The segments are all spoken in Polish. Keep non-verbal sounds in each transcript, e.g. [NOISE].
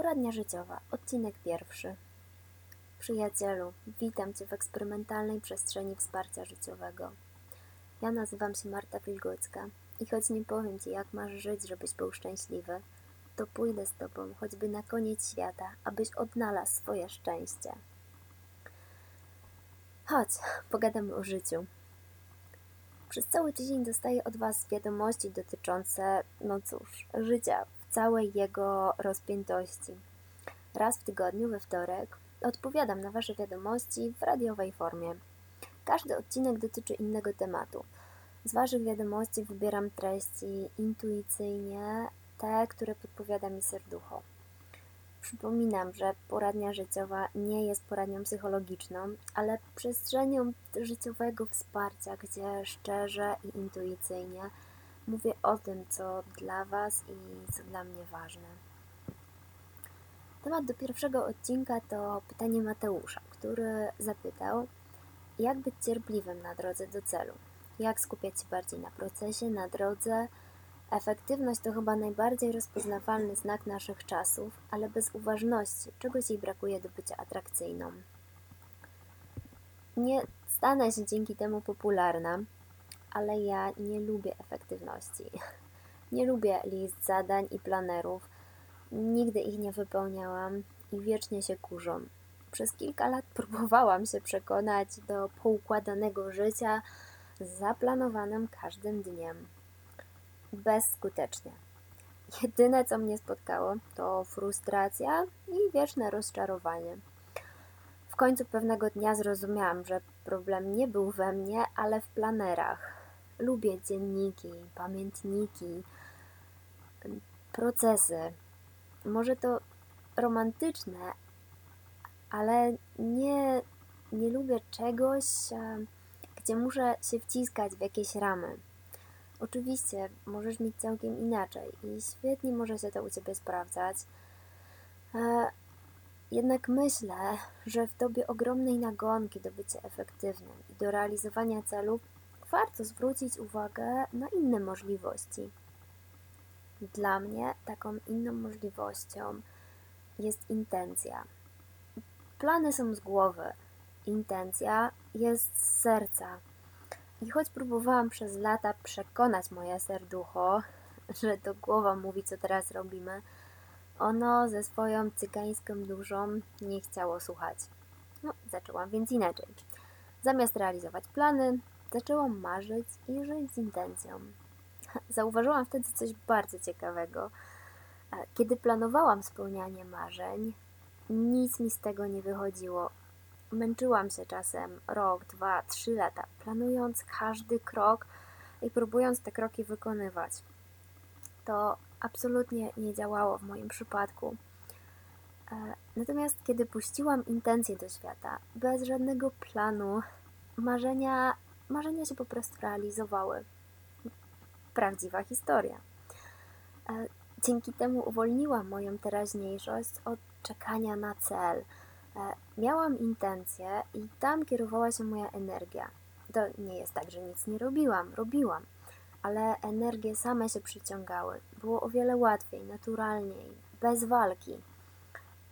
Poradnia życiowa, odcinek pierwszy. Przyjacielu, witam Cię w eksperymentalnej przestrzeni wsparcia życiowego. Ja nazywam się Marta Wilgocka i choć nie powiem Ci, jak masz żyć, żebyś był szczęśliwy, to pójdę z Tobą choćby na koniec świata, abyś odnalazł swoje szczęście. Chodź, pogadamy o życiu. Przez cały tydzień dostaję od Was wiadomości dotyczące, no cóż, życia całej jego rozpiętości. Raz w tygodniu, we wtorek, odpowiadam na Wasze wiadomości w radiowej formie. Każdy odcinek dotyczy innego tematu. Z Waszych wiadomości wybieram treści intuicyjnie, te, które podpowiada mi serducho. Przypominam, że poradnia życiowa nie jest poradnią psychologiczną, ale przestrzenią życiowego wsparcia, gdzie szczerze i intuicyjnie mówię o tym, co dla Was i co dla mnie ważne. Temat do pierwszego odcinka to pytanie Mateusza, który zapytał, jak być cierpliwym na drodze do celu, jak skupiać się bardziej na procesie, na drodze, Efektywność to chyba najbardziej rozpoznawalny znak naszych czasów, ale bez uważności czegoś jej brakuje do bycia atrakcyjną. Nie stanę się dzięki temu popularna, ale ja nie lubię efektywności. [LAUGHS] Nie lubię list zadań i planerów. Nigdy ich nie wypełniałam i wiecznie się kurzą. Przez kilka lat [LAUGHS] próbowałam się przekonać do poukładanego życia z zaplanowanym każdym dniem bezskutecznie. Jedyne, co mnie spotkało, to frustracja i wieczne rozczarowanie. W końcu pewnego dnia zrozumiałam, że problem nie był we mnie, ale w planerach. Lubię dzienniki, pamiętniki, procesy. Może to romantyczne, ale nie, nie lubię czegoś, gdzie muszę się wciskać w jakieś ramy. Oczywiście możesz mieć całkiem inaczej i świetnie może się to u Ciebie sprawdzać. E, jednak myślę, że w dobie ogromnej nagonki do bycia efektywnym i do realizowania celów warto zwrócić uwagę na inne możliwości. Dla mnie taką inną możliwością jest intencja. Plany są z głowy, intencja jest z serca. I choć próbowałam przez lata przekonać moje serducho, że to głowa mówi, co teraz robimy, ono ze swoją cygańską duszą nie chciało słuchać. No, zaczęłam więc inaczej. Zamiast realizować plany, zaczęłam marzyć i żyć z intencją. Zauważyłam wtedy coś bardzo ciekawego. Kiedy planowałam spełnianie marzeń, nic mi z tego nie wychodziło. Męczyłam się czasem rok, dwa, trzy lata, planując każdy krok i próbując te kroki wykonywać. To absolutnie nie działało w moim przypadku. E, natomiast kiedy puściłam intencje do świata, bez żadnego planu, marzenia, marzenia się po prostu realizowały. Prawdziwa historia. E, dzięki temu uwolniłam moją teraźniejszość od czekania na cel, E, miałam intencje i tam kierowała się moja energia. To nie jest tak, że nic nie robiłam, robiłam, ale energie same się przyciągały. Było o wiele łatwiej, naturalniej, bez walki.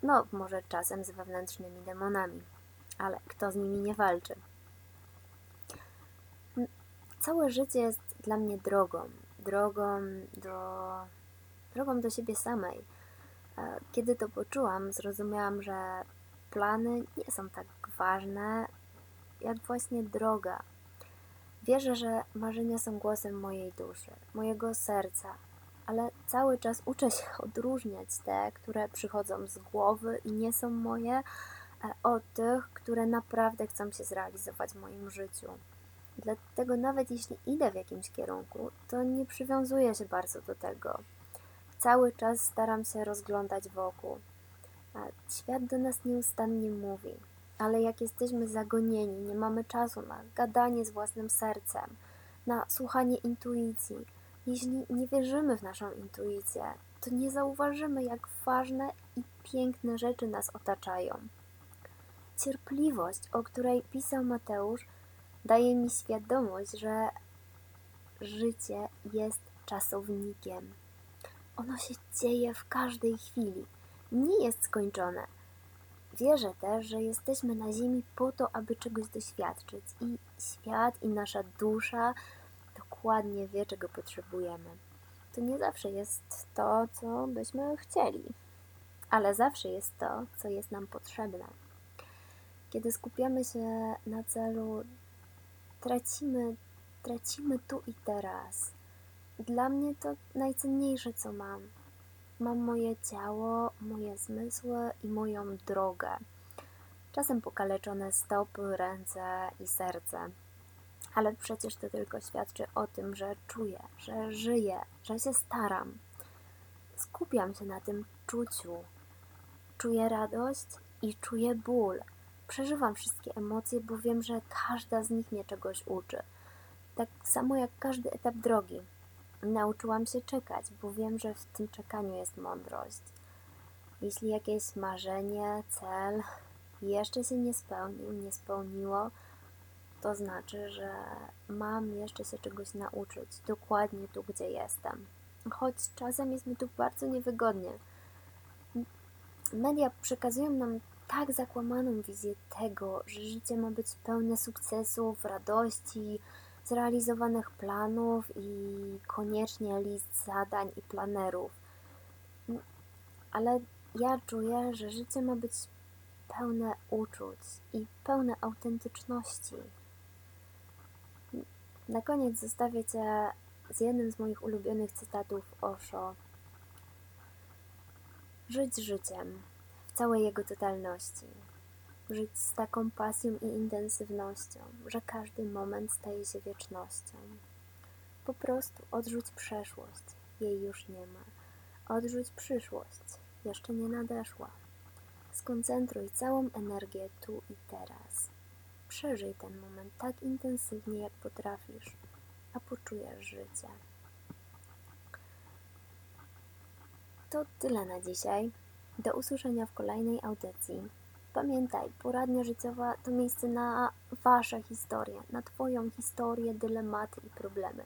No, może czasem z wewnętrznymi demonami, ale kto z nimi nie walczy? Całe życie jest dla mnie drogą, drogą do, drogą do siebie samej. E, kiedy to poczułam, zrozumiałam, że plany nie są tak ważne, jak właśnie droga. Wierzę, że marzenia są głosem mojej duszy, mojego serca, ale cały czas uczę się [LAUGHS] odróżniać te, które przychodzą z głowy i nie są moje, e, od tych, które naprawdę chcą się zrealizować w moim życiu. Dlatego nawet jeśli idę w jakimś kierunku, to nie przywiązuję się bardzo do tego. Cały czas staram się rozglądać wokół. Świat do nas nieustannie mówi, ale jak jesteśmy zagonieni, nie mamy czasu na gadanie z własnym sercem, na słuchanie intuicji, jeśli nie wierzymy w naszą intuicję, to nie zauważymy, jak ważne i piękne rzeczy nas otaczają. Cierpliwość, o której pisał Mateusz, daje mi świadomość, że życie jest czasownikiem. Ono się dzieje w każdej chwili nie jest skończone. Wierzę też, że jesteśmy na Ziemi po to, aby czegoś doświadczyć i świat i nasza dusza dokładnie wie, czego potrzebujemy. To nie zawsze jest to, co byśmy chcieli, ale zawsze jest to, co jest nam potrzebne. Kiedy skupiamy się na celu, tracimy, tracimy tu i teraz. Dla mnie to najcenniejsze, co mam. Mam moje ciało, moje zmysły i moją drogę. Czasem pokaleczone stopy, ręce i serce. Ale przecież to tylko świadczy o tym, że czuję, że żyję, że się staram. Skupiam się na tym czuciu. Czuję radość i czuję ból. Przeżywam wszystkie emocje, bo wiem, że każda z nich mnie czegoś uczy. Tak samo jak każdy etap drogi. Nauczyłam się czekać, bo wiem, że w tym czekaniu jest mądrość. Jeśli jakieś marzenie, cel jeszcze się nie spełnił, nie spełniło, to znaczy, że mam jeszcze się czegoś nauczyć, dokładnie tu, gdzie jestem. Choć czasem jest mi tu bardzo niewygodnie. Media przekazują nam tak zakłamaną wizję tego, że życie ma być pełne sukcesów, radości, zrealizowanych planów i koniecznie list zadań i planerów. Ale ja czuję, że życie ma być pełne uczuć i pełne autentyczności. Na koniec zostawię Cię z jednym z moich ulubionych cytatów Osho. Żyć życiem całej jego totalności. Żyć z taką pasją i intensywnością, że każdy moment staje się wiecznością. Po prostu odrzuć przeszłość, jej już nie ma. Odrzuć przyszłość, jeszcze nie nadeszła. Skoncentruj całą energię tu i teraz. Przeżyj ten moment tak intensywnie, jak potrafisz, a poczujesz życie. To tyle na dzisiaj. Do usłyszenia w kolejnej audycji. Pamiętaj, poradnia życiowa to miejsce na Wasze historie, na Twoją historię, dylematy i problemy.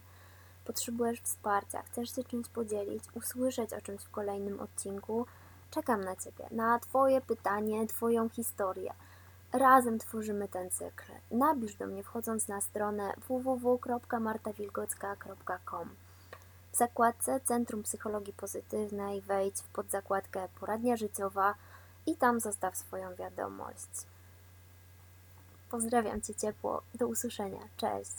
Potrzebujesz wsparcia, chcesz się czymś podzielić, usłyszeć o czymś w kolejnym odcinku. Czekam na Ciebie, na Twoje pytanie, Twoją historię. Razem tworzymy ten cykl. Napisz do mnie wchodząc na stronę www.martawilgocka.com. W zakładce Centrum Psychologii Pozytywnej wejdź w podzakładkę Poradnia Życiowa i tam zostaw swoją wiadomość. Pozdrawiam Cię ciepło. Do usłyszenia. Cześć.